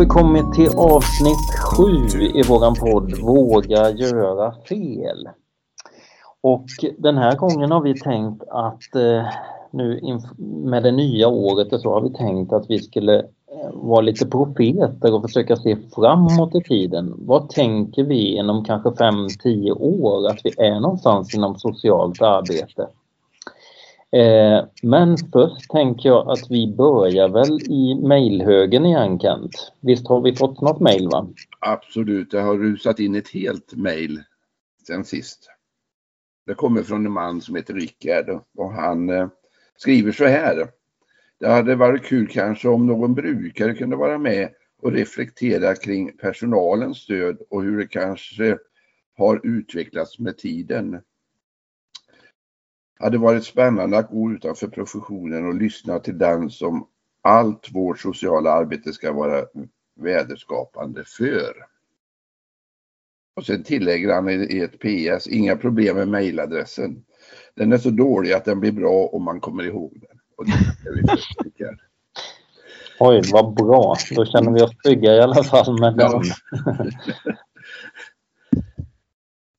vi kommit till avsnitt sju i våran podd Våga göra fel. Och den här gången har vi tänkt att eh, nu med det nya året och så har vi tänkt att vi skulle eh, vara lite profeter och försöka se framåt i tiden. Vad tänker vi inom kanske 5-10 år att vi är någonstans inom socialt arbete? Eh, men först tänker jag att vi börjar väl i mejlhögen igen Kent. Visst har vi fått något mejl va? Absolut, det har rusat in ett helt mejl sen sist. Det kommer från en man som heter Rickard och han eh, skriver så här. Det hade varit kul kanske om någon brukare kunde vara med och reflektera kring personalens stöd och hur det kanske har utvecklats med tiden hade varit spännande att gå utanför professionen och lyssna till den som allt vårt sociala arbete ska vara väderskapande för. Och sen tillägger han i ett PS, inga problem med mejladressen. Den är så dålig att den blir bra om man kommer ihåg den. Och det är Oj, vad bra. Då känner vi oss trygga i alla fall med den.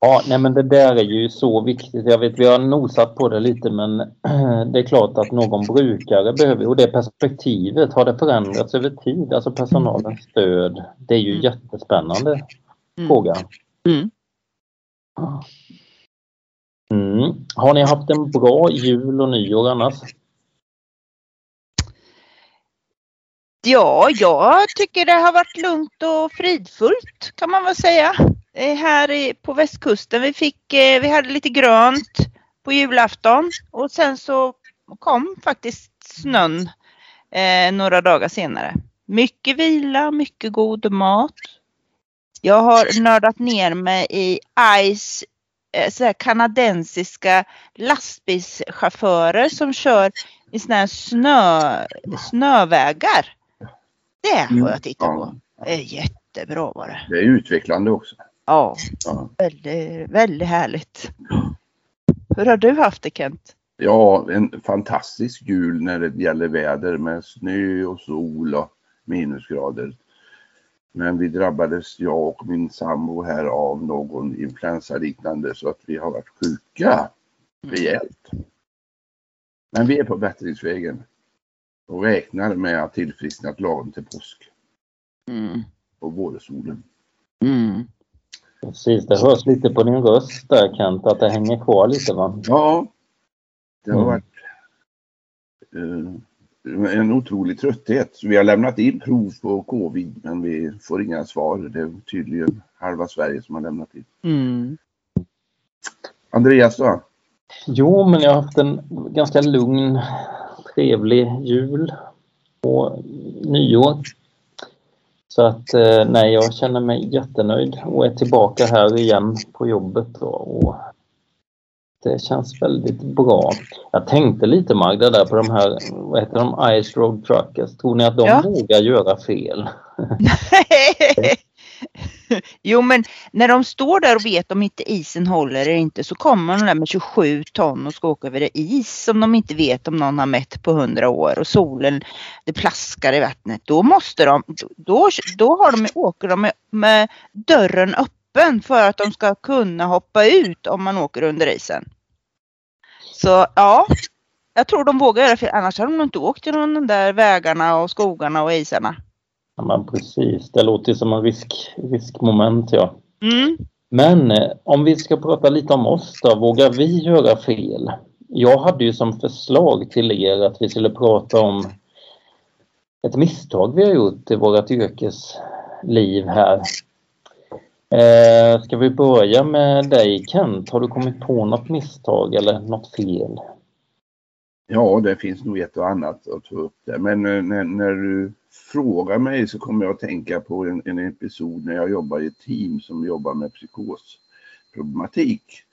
Ja, nej men det där är ju så viktigt. Jag vet vi har nosat på det lite men det är klart att någon brukare behöver och det perspektivet, har det förändrats över tid? Alltså personalens stöd. Det är ju mm. jättespännande mm. fråga. Mm. Mm. Har ni haft en bra jul och nyår annars? Ja, jag tycker det har varit lugnt och fridfullt kan man väl säga. Eh, här på västkusten. Vi, fick, eh, vi hade lite grönt på julafton och sen så kom faktiskt snön eh, några dagar senare. Mycket vila, mycket god mat. Jag har nördat ner mig i ICE eh, kanadensiska lastbilschaufförer som kör i såna här snö, snövägar. Det har jag tittat på. Det är jättebra var det. Det är utvecklande också. Ja, ja. Väldigt, väldigt härligt. Hur har du haft det Kent? Ja, en fantastisk jul när det gäller väder med snö och sol och minusgrader. Men vi drabbades, jag och min sambo här, av någon influensaliknande så att vi har varit sjuka rejält. Men vi är på bättringsvägen och räknar med att tillfriskna lagom till påsk. Mm. På vårsolen. Mm. Precis, det hörs lite på din röst där Kent, att det hänger kvar lite va? Ja, det har mm. varit uh, en otrolig trötthet. Vi har lämnat in prov på covid men vi får inga svar. Det är tydligen halva Sverige som har lämnat in. Mm. Andreas då? Jo, men jag har haft en ganska lugn, trevlig jul och nyår. Så att eh, nej, jag känner mig jättenöjd och är tillbaka här igen på jobbet och det känns väldigt bra. Jag tänkte lite Magda där på de här, vad heter de, Ice Road Truckers. Tror ni att de ja. vågar göra fel? jo men när de står där och vet om inte isen håller eller inte så kommer de där med 27 ton och ska åka över is som de inte vet om någon har mätt på 100 år och solen det plaskar i vattnet. Då måste de, då, då har de, åker de med, med dörren öppen för att de ska kunna hoppa ut om man åker under isen. Så ja, jag tror de vågar göra fel annars hade de inte åkt genom de där vägarna och skogarna och isarna. Ja, men precis, det låter som en risk, riskmoment ja. Mm. Men eh, om vi ska prata lite om oss då, vågar vi göra fel? Jag hade ju som förslag till er att vi skulle prata om ett misstag vi har gjort i vårt yrkesliv här. Eh, ska vi börja med dig Kent? Har du kommit på något misstag eller något fel? Ja, det finns nog ett och annat att ta upp där. Men eh, när, när du frågar mig så kommer jag att tänka på en, en episod när jag jobbar i ett team som jobbar med psykosproblematik.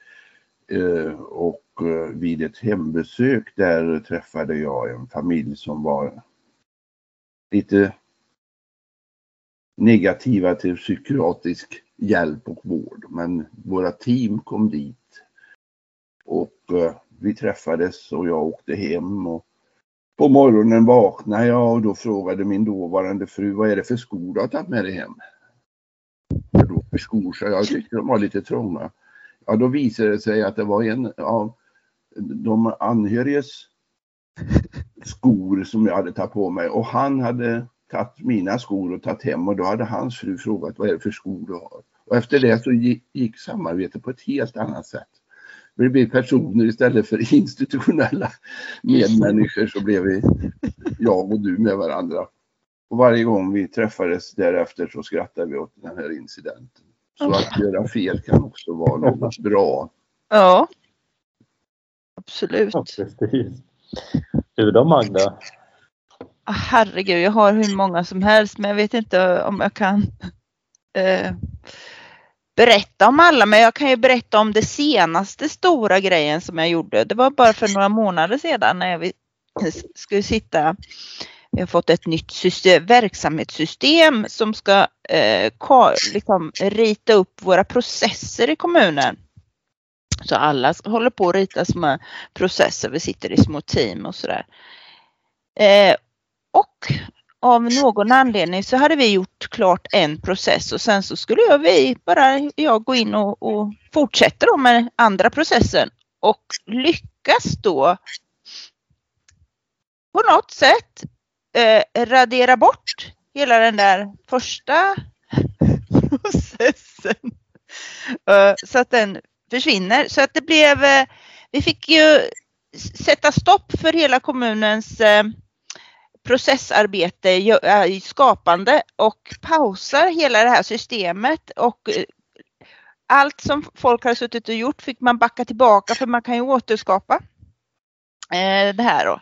Eh, och eh, vid ett hembesök där träffade jag en familj som var lite negativa till psykiatrisk hjälp och vård. Men våra team kom dit och eh, vi träffades och jag åkte hem och På morgonen vaknade jag och då frågade min dåvarande fru vad är det för skor du har tagit med dig hem? Då för skor, så jag tyckte de var lite trånga. Ja, då visade det sig att det var en av de anhöriges skor som jag hade tagit på mig och han hade tagit mina skor och tagit hem och då hade hans fru frågat vad är det för skor du har? Och efter det så gick samarbetet på ett helt annat sätt. Vi blev personer istället för institutionella medmänniskor så blev vi jag och du med varandra. Och varje gång vi träffades därefter så skrattade vi åt den här incidenten. Så att göra fel kan också vara något bra. Ja. Absolut. Ja, precis. Du då Magda? Ah, herregud, jag har hur många som helst men jag vet inte om jag kan eh, berätta om alla. Men jag kan ju berätta om det senaste stora grejen som jag gjorde. Det var bara för några månader sedan när vi skulle sitta vi har fått ett nytt system, verksamhetssystem som ska eh, liksom, rita upp våra processer i kommunen. Så alla håller på att rita små processer. Vi sitter i små team och sådär. Eh, och av någon anledning så hade vi gjort klart en process och sen så skulle jag, vi, bara jag gå in och, och fortsätta då med andra processen och lyckas då på något sätt eh, radera bort hela den där första processen. Uh, så att den försvinner. Så att det blev, eh, vi fick ju sätta stopp för hela kommunens eh, processarbete, eh, i skapande och pausar hela det här systemet och eh, allt som folk har suttit och gjort fick man backa tillbaka för man kan ju återskapa eh, det här då.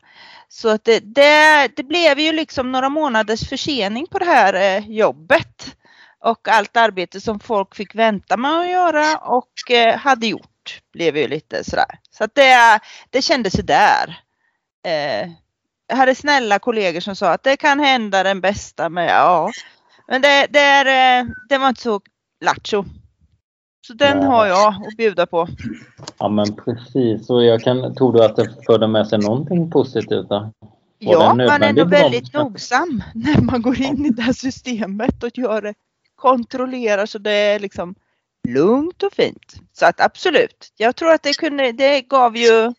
Så att det, det, det, blev ju liksom några månaders försening på det här jobbet och allt arbete som folk fick vänta med att göra och hade gjort blev ju lite sådär. Så att det, det kändes sådär. Jag hade snälla kollegor som sa att det kan hända den bästa men ja. Men det, det, är, eh, det var inte så lattjo. Så den Nej. har jag att bjuda på. Ja men precis. Och jag kan, tror du att det förde med sig någonting positivt? Då? Ja, man är nog väldigt nogsam när man går in i det här systemet och gör det, kontrollerar så det är liksom lugnt och fint. Så att absolut, jag tror att det, kunde, det gav ju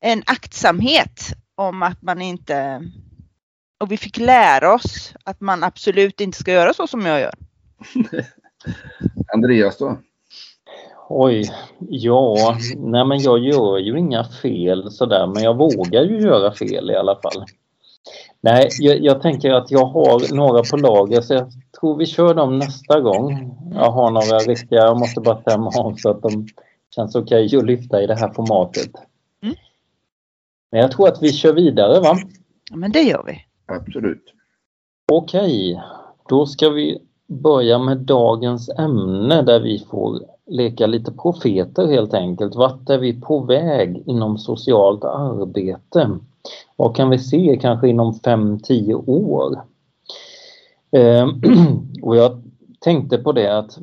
en aktsamhet om att man inte... Och vi fick lära oss att man absolut inte ska göra så som jag gör. Andreas då? Oj, ja, nej men jag gör ju inga fel sådär men jag vågar ju göra fel i alla fall. Nej, jag, jag, tänker att jag har några på lager så jag tror vi kör dem nästa gång. Jag har några riktiga, jag måste bara stämma av så att de känns okej okay att lyfta i det här formatet. Men jag tror att vi kör vidare va? Ja men det gör vi. Absolut. Okej, då ska vi börja med dagens ämne där vi får leka lite profeter helt enkelt. Vart är vi på väg inom socialt arbete? Vad kan vi se kanske inom 5-10 år? Eh, och jag tänkte på det att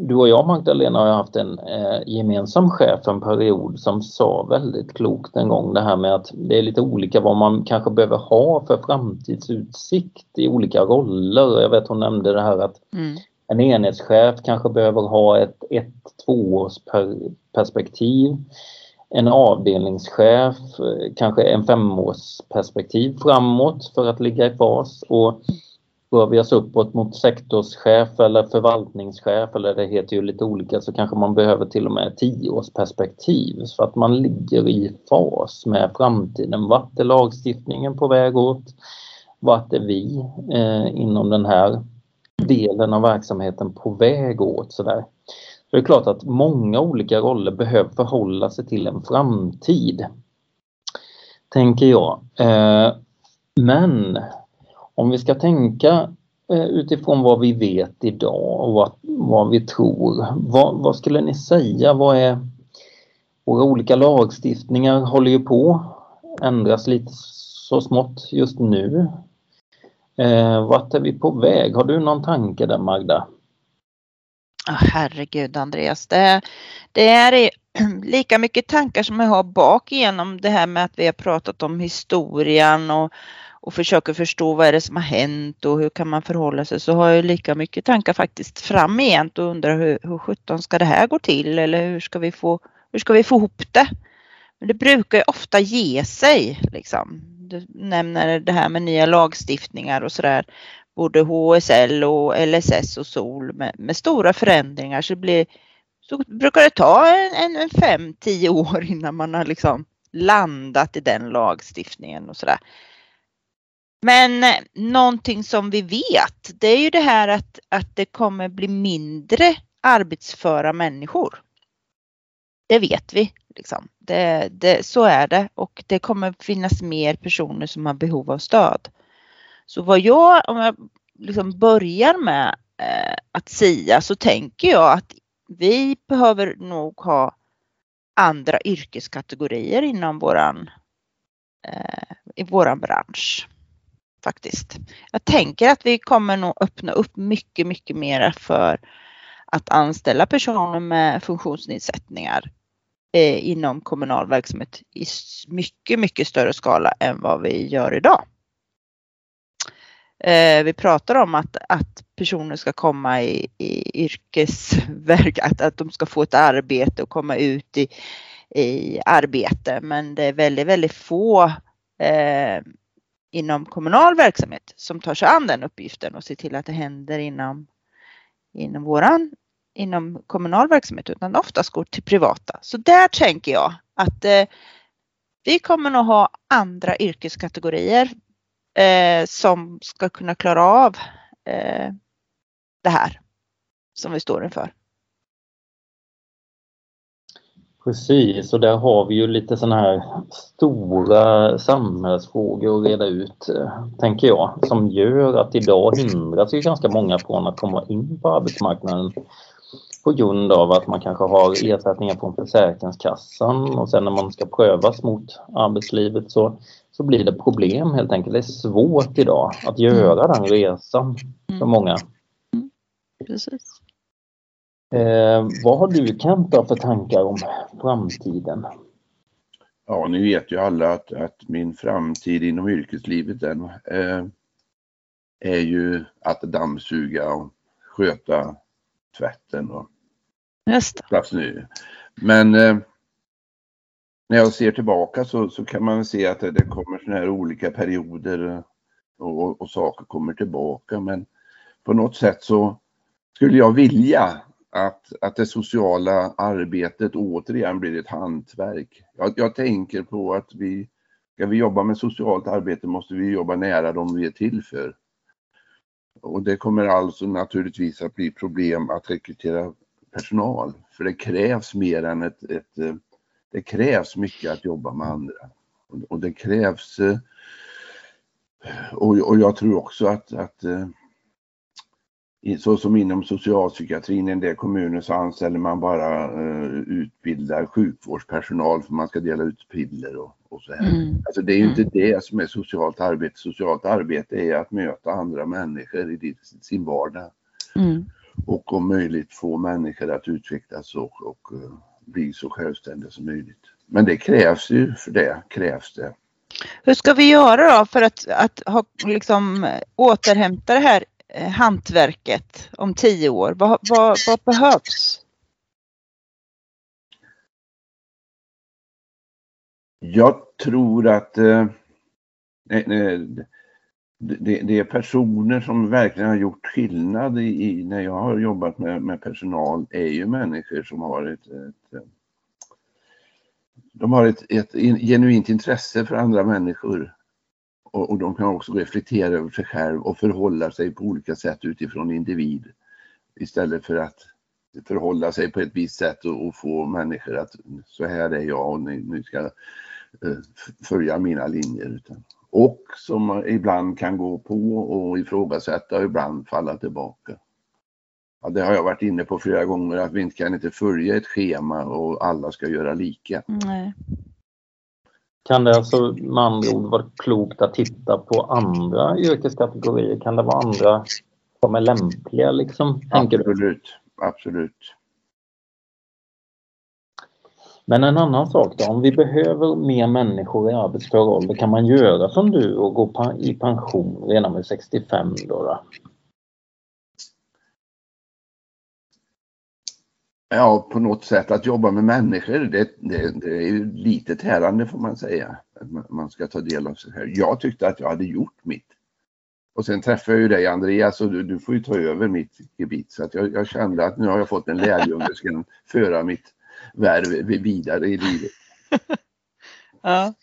du och jag Magdalena har haft en eh, gemensam chef en period som sa väldigt klokt en gång det här med att det är lite olika vad man kanske behöver ha för framtidsutsikt i olika roller. Jag vet hon nämnde det här att mm. en enhetschef kanske behöver ha ett ett tvåårs perspektiv en avdelningschef, kanske en femårsperspektiv framåt för att ligga i fas och rör vi oss uppåt mot sektorschef eller förvaltningschef eller det heter ju lite olika så kanske man behöver till och med tioårsperspektiv så att man ligger i fas med framtiden. Vart är lagstiftningen på väg åt? Vart är vi eh, inom den här delen av verksamheten på väg åt? Sådär. Det är klart att många olika roller behöver förhålla sig till en framtid. Tänker jag. Eh, men om vi ska tänka eh, utifrån vad vi vet idag och vad, vad vi tror. Vad, vad, skulle ni säga? Vad är våra olika lagstiftningar håller ju på ändras lite så smått just nu. Eh, vart är vi på väg? Har du någon tanke där Magda? Oh, herregud Andreas, det, det är lika mycket tankar som jag har bak igenom det här med att vi har pratat om historien och, och försöker förstå vad är det som har hänt och hur kan man förhålla sig så har jag lika mycket tankar faktiskt fram igen och undrar hur, hur sjutton ska det här gå till eller hur ska vi få, hur ska vi få ihop det? Men det brukar ju ofta ge sig liksom. Du nämner det här med nya lagstiftningar och sådär. Både HSL och LSS och SOL med, med stora förändringar så det blir så brukar det ta en, en fem, tio år innan man har liksom landat i den lagstiftningen och sådär. Men eh, någonting som vi vet, det är ju det här att, att det kommer bli mindre arbetsföra människor. Det vet vi. Liksom. Det, det, så är det och det kommer finnas mer personer som har behov av stöd. Så vad jag, om jag liksom börjar med eh, att säga så tänker jag att vi behöver nog ha andra yrkeskategorier inom våran, eh, i våran bransch. Faktiskt. Jag tänker att vi kommer nog öppna upp mycket, mycket mer för att anställa personer med funktionsnedsättningar eh, inom kommunal verksamhet i mycket, mycket större skala än vad vi gör idag. Eh, vi pratar om att, att personer ska komma i, i yrkesverk, att, att de ska få ett arbete och komma ut i, i arbete. Men det är väldigt, väldigt få eh, inom kommunal verksamhet som tar sig an den uppgiften och ser till att det händer inom, inom våran inom kommunal verksamhet utan oftast går till privata. Så där tänker jag att eh, vi kommer nog ha andra yrkeskategorier eh, som ska kunna klara av eh, det här som vi står inför. Precis, och där har vi ju lite sådana här stora samhällsfrågor att reda ut, tänker jag, som gör att idag hindras ju ganska många från att komma in på arbetsmarknaden på grund av att man kanske har ersättningar från Försäkringskassan och sen när man ska prövas mot arbetslivet så, så blir det problem helt enkelt. Det är svårt idag att göra den resan för mm. många. Mm. Precis. Eh, vad har du Kent för tankar om framtiden? Ja, ni vet ju alla att, att min framtid inom yrkeslivet den eh, är ju att dammsuga och sköta tvätten och Just snö. Men eh, när jag ser tillbaka så, så kan man se att det, det kommer såna här olika perioder eh, och, och, saker kommer tillbaka. Men på något sätt så skulle jag vilja att, att det sociala arbetet återigen blir ett hantverk. Jag, jag tänker på att vi, ska vi jobba med socialt arbete måste vi jobba nära dem vi är till för. Och det kommer alltså naturligtvis att bli problem att rekrytera personal. För det krävs mer än ett, ett det krävs mycket att jobba med andra. Och det krävs eh, och, och jag tror också att, att eh, så som inom socialpsykiatrin i en del kommuner så anställer man bara uh, utbildad sjukvårdspersonal för man ska dela ut piller och, och så här. Mm. Alltså det är ju inte mm. det som är socialt arbete. Socialt arbete är att möta andra människor i sin vardag. Mm. Och om möjligt få människor att utvecklas och, och uh, bli så självständiga som möjligt. Men det krävs ju, för det krävs det. Hur ska vi göra då för att, att ha, liksom, återhämta det här Eh, hantverket om tio år? Vad, vad, vad behövs? Jag tror att eh, det, det, är personer som verkligen har gjort skillnad i, i, när jag har jobbat med, med personal är ju människor som har ett, ett eh, de har ett, ett genuint intresse för andra människor och, och de kan också reflektera över sig själv och förhålla sig på olika sätt utifrån individ. Istället för att förhålla sig på ett visst sätt och, och få människor att så här är jag och ni, ni ska eh, följa mina linjer. Utan, och som ibland kan gå på och ifrågasätta och ibland falla tillbaka. Ja, det har jag varit inne på flera gånger att vi inte kan inte följa ett schema och alla ska göra lika. Nej. Kan det alltså med andra ord vara klokt att titta på andra yrkeskategorier? Kan det vara andra som är lämpliga liksom? Absolut, absolut. Men en annan sak då, om vi behöver mer människor i arbetsför ålder, kan man göra som du och gå i pension redan vid 65 då? då? Ja, på något sätt att jobba med människor, det, det, det är ju lite tärande får man säga. Att man ska ta del av sig här. Jag tyckte att jag hade gjort mitt. Och sen träffade jag ju dig Andreas och du, du får ju ta över mitt gebit. Så att jag, jag kände att nu har jag fått en lärjunge som ska föra mitt värv vidare i livet. ja.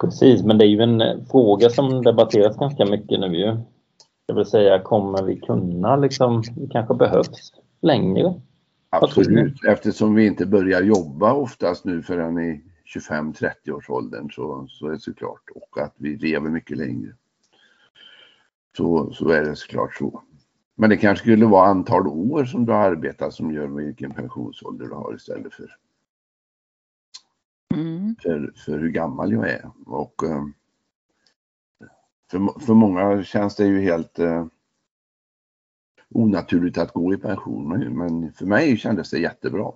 Precis, men det är ju en fråga som debatteras ganska mycket nu ju. Det vill säga, kommer vi kunna liksom, det kanske behövs längre? Absolut, eftersom vi inte börjar jobba oftast nu förrän i 25-30 års åldern så, så är det såklart och att vi lever mycket längre. Så, så är det såklart så. Men det kanske skulle vara antal år som du har arbetat som gör vilken pensionsålder du har istället för, mm. för, för hur gammal jag är. Och eh, för, för många känns det ju helt eh, onaturligt att gå i pension. Men för mig kändes det jättebra.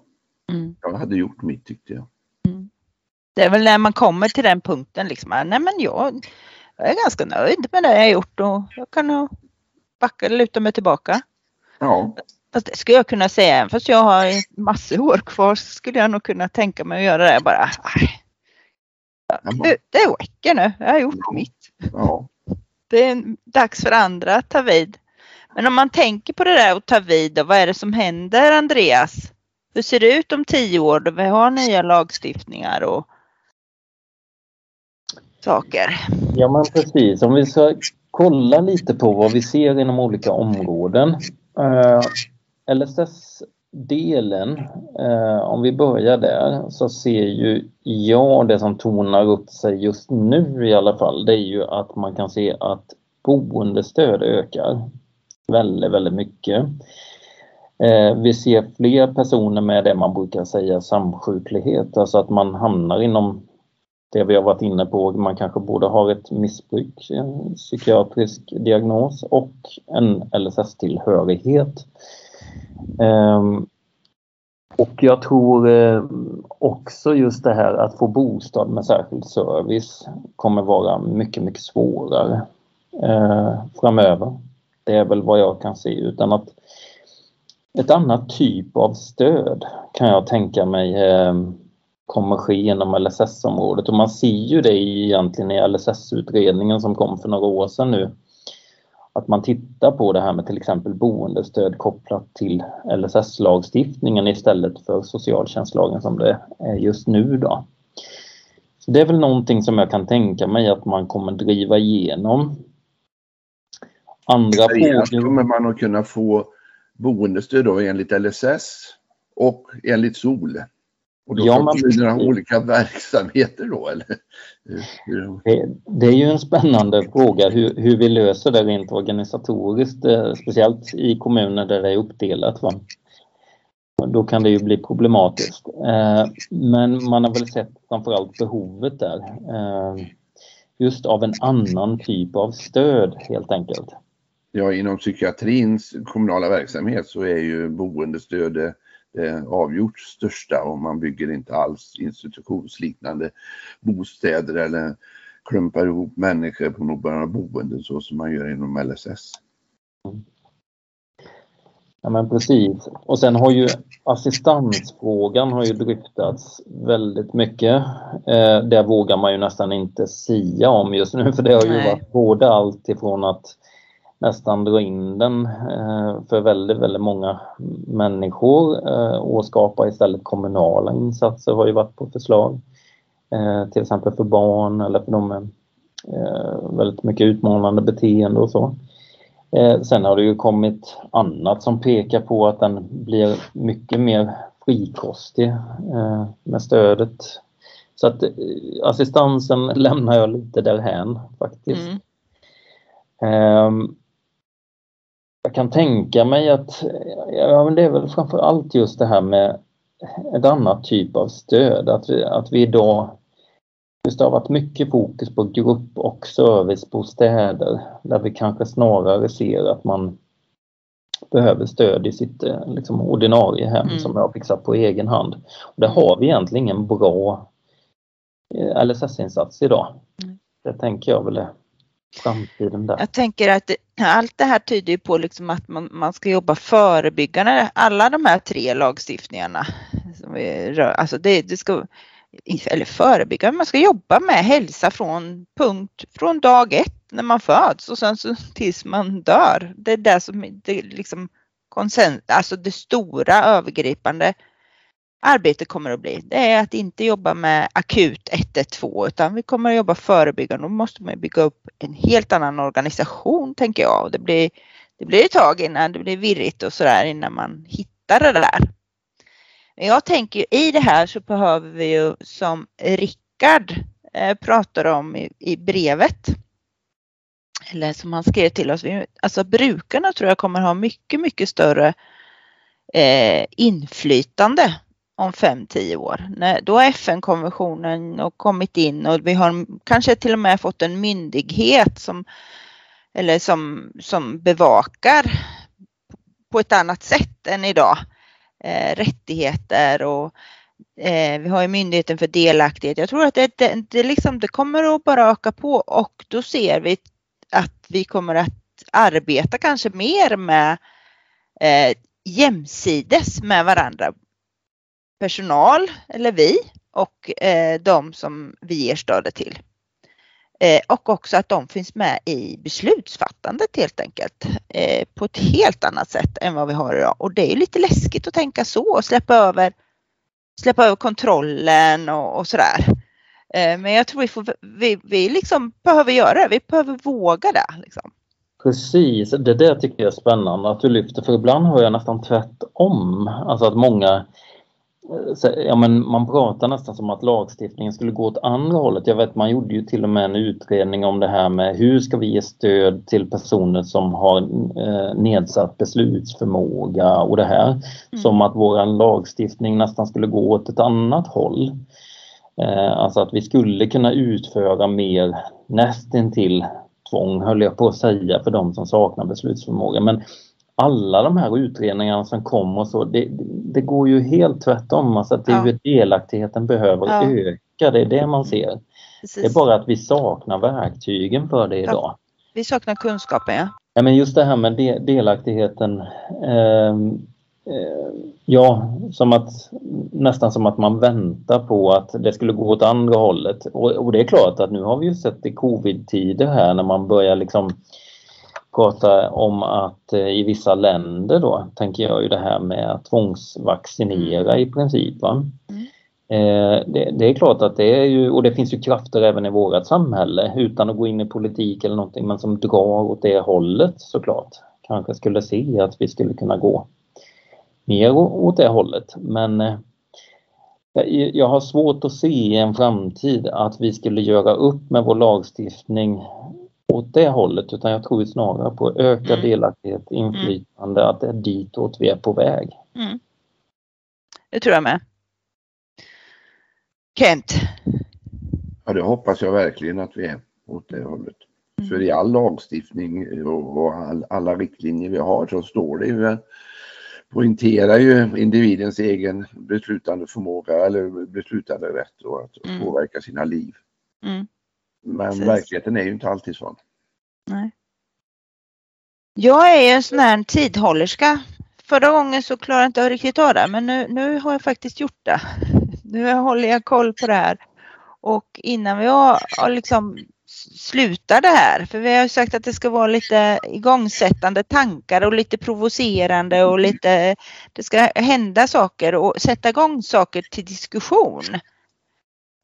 Mm. Jag hade gjort mitt tyckte jag. Mm. Det är väl när man kommer till den punkten liksom. Nej men jag, jag är ganska nöjd med det jag gjort och jag kan nog backa eller luta mig tillbaka. Ja. Fast det skulle jag kunna säga, även fast jag har massor år kvar så skulle jag nog kunna tänka mig att göra det bara. Det, det räcker nu, jag har gjort ja. mitt. Ja. Det är dags för andra att ta vid. Men om man tänker på det där och tar vid, då, vad är det som händer Andreas? Hur ser det ut om tio år då vi har nya lagstiftningar och saker? Ja men precis, om vi ska kolla lite på vad vi ser inom olika områden. Eh, LSS-delen, eh, om vi börjar där, så ser ju jag det som tonar upp sig just nu i alla fall, det är ju att man kan se att boendestöd ökar väldigt, väldigt mycket. Eh, vi ser fler personer med det man brukar säga samsjuklighet, alltså att man hamnar inom det vi har varit inne på, man kanske både har ett missbruk, en psykiatrisk diagnos och en LSS-tillhörighet. Ehm, och jag tror eh, också just det här att få bostad med särskild service kommer vara mycket, mycket svårare eh, framöver. Det är väl vad jag kan se utan att ett annat typ av stöd kan jag tänka mig eh, kommer ske inom LSS-området och man ser ju det egentligen i LSS-utredningen som kom för några år sedan nu. Att man tittar på det här med till exempel boendestöd kopplat till LSS-lagstiftningen istället för socialtjänstlagen som det är just nu då. Så det är väl någonting som jag kan tänka mig att man kommer driva igenom andra frågor. kommer man att kunna få boendestöd då enligt LSS och enligt SOL. Och då ja, man, kommunerna ha olika verksamheter då eller? Det, det, är ju en spännande fråga hur, hur vi löser det rent organisatoriskt, eh, speciellt i kommuner där det är uppdelat. Va? Då kan det ju bli problematiskt. Eh, men man har väl sett framförallt behovet där. Eh, just av en annan typ av stöd helt enkelt ja, inom psykiatrins kommunala verksamhet så är ju boendestödet det avgjort största och man bygger inte alls institutionsliknande bostäder eller klumpar ihop människor på några boenden så som man gör inom LSS. Ja men precis. Och sen har ju assistansfrågan har ju dryftats väldigt mycket. Eh, det vågar man ju nästan inte sia om just nu för det har ju Nej. varit både allt ifrån att nästan dra in den eh, för väldigt, väldigt många människor eh, och skapa istället kommunala insatser har ju varit på förslag. Eh, till exempel för barn eller för de med väldigt mycket utmanande beteende och så. Sen har det ju kommit annat som pekar på att den blir mycket mer frikostig med stödet. Så att assistansen lämnar jag lite därhän faktiskt. Mm. Ehm, jag kan tänka mig att ja, men det är väl framför allt just det här med ett annat typ av stöd. Att vi, att vi idag Just det har varit mycket fokus på grupp och servicebostäder där vi kanske snarare ser att man behöver stöd i sitt eh, liksom, ordinarie hem mm. som jag har fixat på egen hand. Och där har vi egentligen ingen bra eh, LSS-insats idag. Mm. Det tänker jag väl är framtiden där. Jag tänker att allt det här tyder på liksom att man, man ska jobba förebyggande. Alla de här tre lagstiftningarna. Som vi rör, alltså det, det ska, eller förebygga, man ska jobba med hälsa från punkt, från dag ett när man föds och sen så tills man dör. Det är det som det liksom konsens, alltså det stora övergripande arbetet kommer att bli. Det är att inte jobba med akut 112 utan vi kommer att jobba förebyggande. Då måste man bygga upp en helt annan organisation tänker jag. Det blir, det blir ett tag innan det blir virrigt och sådär innan man hittar det där. Men Jag tänker i det här så behöver vi ju som Rickard eh, pratar om i, i brevet eller som han skrev till oss, alltså brukarna tror jag kommer ha mycket, mycket större eh, inflytande om 5-10 år. Då har FN-konventionen kommit in och vi har kanske till och med fått en myndighet som, eller som, som bevakar på ett annat sätt än idag eh, rättigheter och eh, vi har ju Myndigheten för delaktighet. Jag tror att det, det, det, liksom, det kommer att bara öka på och då ser vi att vi kommer att arbeta kanske mer med eh, jämsides med varandra. Personal, eller vi, och eh, de som vi ger stödet till. Eh, och också att de finns med i beslutsfattandet helt enkelt eh, på ett helt annat sätt än vad vi har idag. Och det är lite läskigt att tänka så och släppa över, släppa över kontrollen och, och sådär. Men jag tror vi, får, vi, vi liksom behöver göra det. Vi behöver våga det. Liksom. Precis, det där tycker jag är spännande att du lyfter för ibland hör jag nästan tvärtom. Alltså att många ja, men man pratar nästan som att lagstiftningen skulle gå åt andra hållet. Jag vet man gjorde ju till och med en utredning om det här med hur ska vi ge stöd till personer som har eh, nedsatt beslutsförmåga och det här. Mm. Som att vår lagstiftning nästan skulle gå åt ett annat håll. Eh, alltså att vi skulle kunna utföra mer nästintill tvång höll jag på att säga för de som saknar beslutsförmåga. Men alla de här utredningarna som kommer så, det, det går ju helt tvärtom. Alltså att ja. delaktigheten behöver ja. öka, det är det man ser. Precis. Det är bara att vi saknar verktygen för det idag. Ja. Vi saknar kunskapen ja. Ja men just det här med de, delaktigheten. Eh, eh, ja, som att, nästan som att man väntar på att det skulle gå åt andra hållet. Och, och det är klart att nu har vi ju sett i covid-tider här när man börjar liksom prata om att eh, i vissa länder då tänker jag ju det här med att tvångsvaccinera i princip. Mm. Eh, det, det, är klart att det är ju, och det finns ju krafter även i vårt samhälle utan att gå in i politik eller någonting men som drar åt det hållet såklart. Kanske skulle se att vi skulle kunna gå mer åt det hållet men eh, jag har svårt att se i en framtid att vi skulle göra upp med vår lagstiftning åt det hållet utan jag tror snarare på ökad mm. delaktighet, inflytande, mm. att det är ditåt vi är på väg. Mm. Det tror jag med. Kent? Ja, det hoppas jag verkligen att vi är åt det hållet. Mm. För i all lagstiftning och all, alla riktlinjer vi har så står det ju poängterar ju individens egen beslutande förmåga eller beslutande rätt att mm. påverka sina liv. Mm. Men Precis. verkligheten är ju inte alltid sån. Nej. Jag är en sån här tidhållerska. Förra gången så klarade jag inte riktigt av det men nu, nu har jag faktiskt gjort det. Nu håller jag koll på det här. Och innan vi har, liksom slutar det här, för vi har sagt att det ska vara lite igångsättande tankar och lite provocerande och lite, det ska hända saker och sätta igång saker till diskussion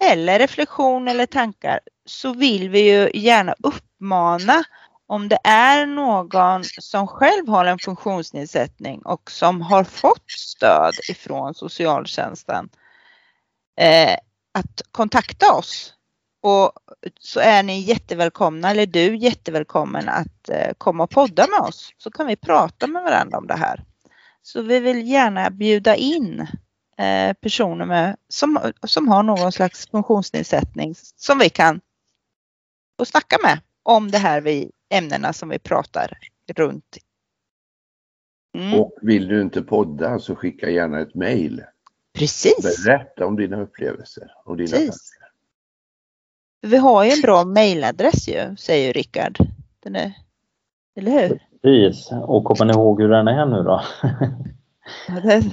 eller reflektion eller tankar så vill vi ju gärna uppmana om det är någon som själv har en funktionsnedsättning och som har fått stöd ifrån socialtjänsten eh, att kontakta oss. Och så är ni jättevälkomna, eller du jättevälkommen att eh, komma och podda med oss så kan vi prata med varandra om det här. Så vi vill gärna bjuda in Eh, personer med, som, som har någon slags funktionsnedsättning som vi kan få snacka med om det här vi, ämnena som vi pratar runt Mm. Och vill du inte podda så skicka gärna ett mejl. Precis. Berätta om dina upplevelser och dina Precis. tankar. Vi har ju en bra mailadress ju, säger Rickard. Den är, eller hur? Precis. Och kommer ni ihåg hur den är nu då?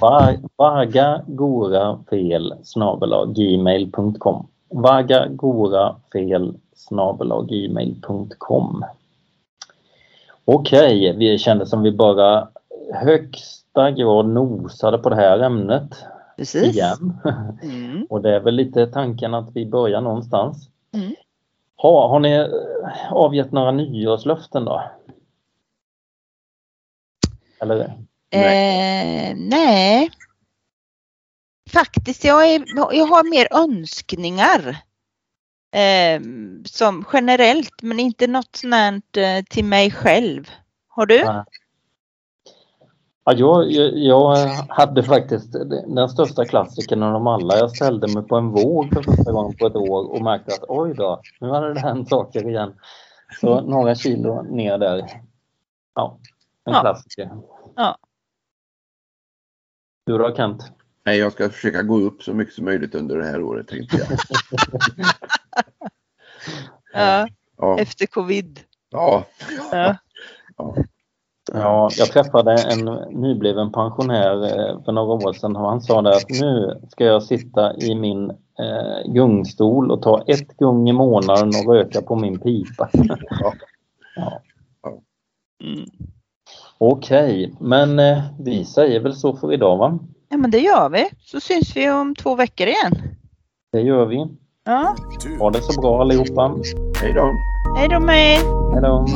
Vagagorafel gmail.com Vagagorafel gmail.com Okej, vi kände som vi bara högsta grad nosade på det här ämnet Precis. igen. Mm. Och det är väl lite tanken att vi börjar någonstans. Mm. Ha, har ni eh, avgett några nyårslöften då? Eller? Eh, nej. Faktiskt, jag, är, jag har mer önskningar. Eh, som generellt, men inte något sånt här, eh, till mig själv. Har du? Ja, jag, jag, jag hade faktiskt den största klassikern av dem alla. Jag ställde mig på en våg för första gången på ett år och märkte att oj då, nu hade det hänt saker igen. Så några kilo ner där. Ja, en Ja. klassiker. Ja. Du då Kent? Nej, jag ska försöka gå upp så mycket som möjligt under det här året tänkte jag. Ja, Ja, efter covid. ja. Ja. Ja, jag träffade en nybliven pensionär eh, för några år sedan och han sa det att nu ska jag sitta i min eh, gungstol och ta ett gung i månaden och röka på min pipa. ja. Mm. Okej, men eh, vi säger väl så för idag va? Ja, men det gör vi. Så syns vi om två veckor igen. Det gör vi. Ja, Ha det så bra allihopa. Hej då! hej då med. Hej då!